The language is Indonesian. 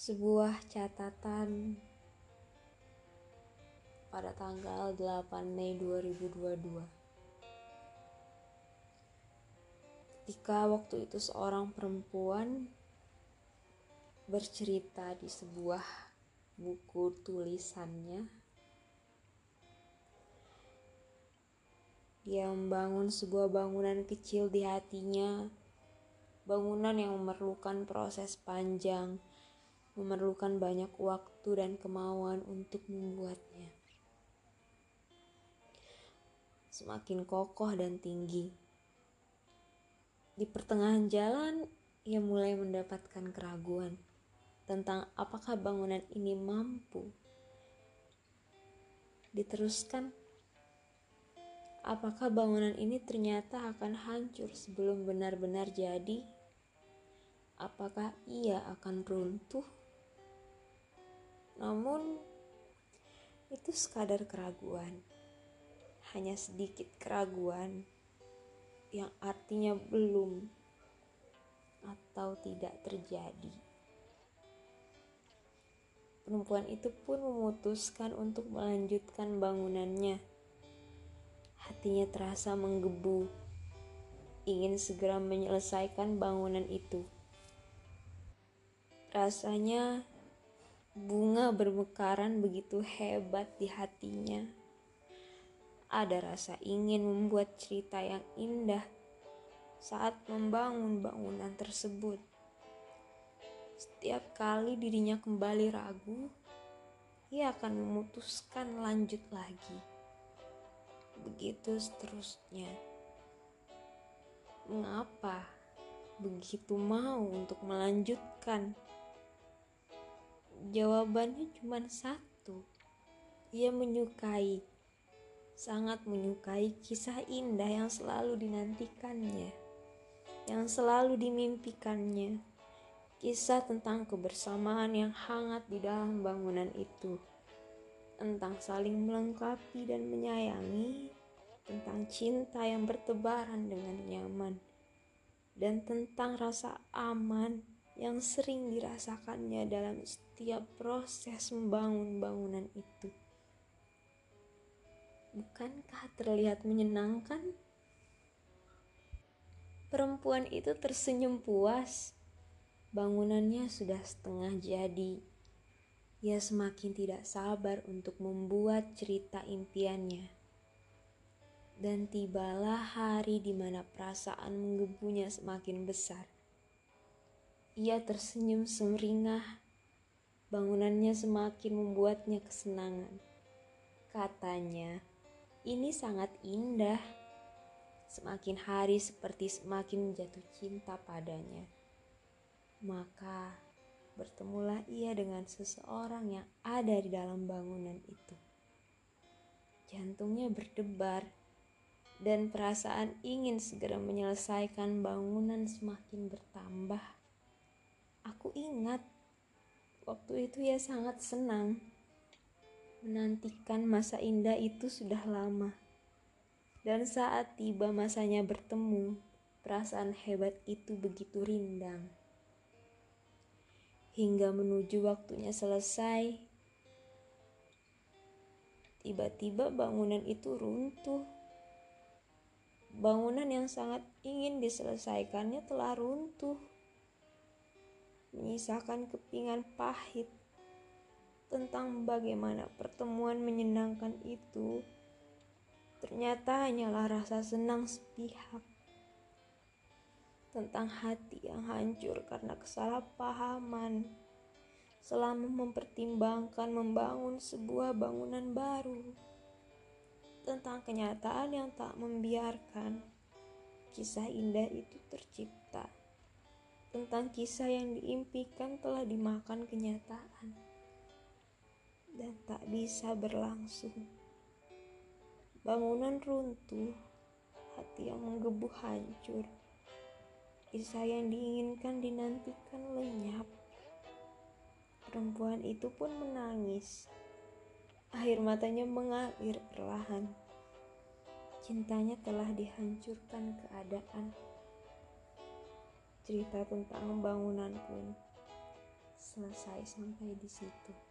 sebuah catatan. Pada tanggal 8 Mei 2022 ketika waktu itu seorang perempuan bercerita di sebuah buku tulisannya dia membangun sebuah bangunan kecil di hatinya. Bangunan yang memerlukan proses panjang memerlukan banyak waktu dan kemauan untuk membuatnya. Semakin kokoh dan tinggi. Di pertengahan jalan, ia mulai mendapatkan keraguan tentang apakah bangunan ini mampu diteruskan. Apakah bangunan ini ternyata akan hancur sebelum benar-benar jadi? Apakah ia akan runtuh? Namun, itu sekadar keraguan. Hanya sedikit keraguan yang artinya belum atau tidak terjadi. Perempuan itu pun memutuskan untuk melanjutkan bangunannya. Hatinya terasa menggebu, ingin segera menyelesaikan bangunan itu. Rasanya Bunga bermekaran begitu hebat di hatinya. Ada rasa ingin membuat cerita yang indah saat membangun bangunan tersebut. Setiap kali dirinya kembali ragu, ia akan memutuskan lanjut lagi. Begitu seterusnya. Mengapa begitu mau untuk melanjutkan? Jawabannya cuma satu. Ia menyukai, sangat menyukai kisah indah yang selalu dinantikannya, yang selalu dimimpikannya. Kisah tentang kebersamaan yang hangat di dalam bangunan itu, tentang saling melengkapi dan menyayangi, tentang cinta yang bertebaran dengan nyaman, dan tentang rasa aman yang sering dirasakannya dalam setiap proses membangun bangunan itu. Bukankah terlihat menyenangkan? Perempuan itu tersenyum puas. Bangunannya sudah setengah jadi. Ia semakin tidak sabar untuk membuat cerita impiannya. Dan tibalah hari di mana perasaan menggebunya semakin besar ia tersenyum sumringah. Bangunannya semakin membuatnya kesenangan. Katanya, ini sangat indah. Semakin hari seperti semakin jatuh cinta padanya. Maka bertemulah ia dengan seseorang yang ada di dalam bangunan itu. Jantungnya berdebar dan perasaan ingin segera menyelesaikan bangunan semakin bertambah. Aku ingat waktu itu ya sangat senang. Menantikan masa indah itu sudah lama. Dan saat tiba masanya bertemu, perasaan hebat itu begitu rindang. Hingga menuju waktunya selesai, tiba-tiba bangunan itu runtuh. Bangunan yang sangat ingin diselesaikannya telah runtuh menyisakan kepingan pahit tentang bagaimana pertemuan menyenangkan itu ternyata hanyalah rasa senang sepihak tentang hati yang hancur karena kesalahpahaman. Selama mempertimbangkan membangun sebuah bangunan baru tentang kenyataan yang tak membiarkan kisah indah itu tercipta tentang kisah yang diimpikan telah dimakan kenyataan dan tak bisa berlangsung. Bangunan runtuh, hati yang menggebu hancur. Kisah yang diinginkan dinantikan lenyap. Perempuan itu pun menangis. Air matanya mengalir perlahan. Cintanya telah dihancurkan keadaan cerita tentang bangunan pun selesai sampai di situ.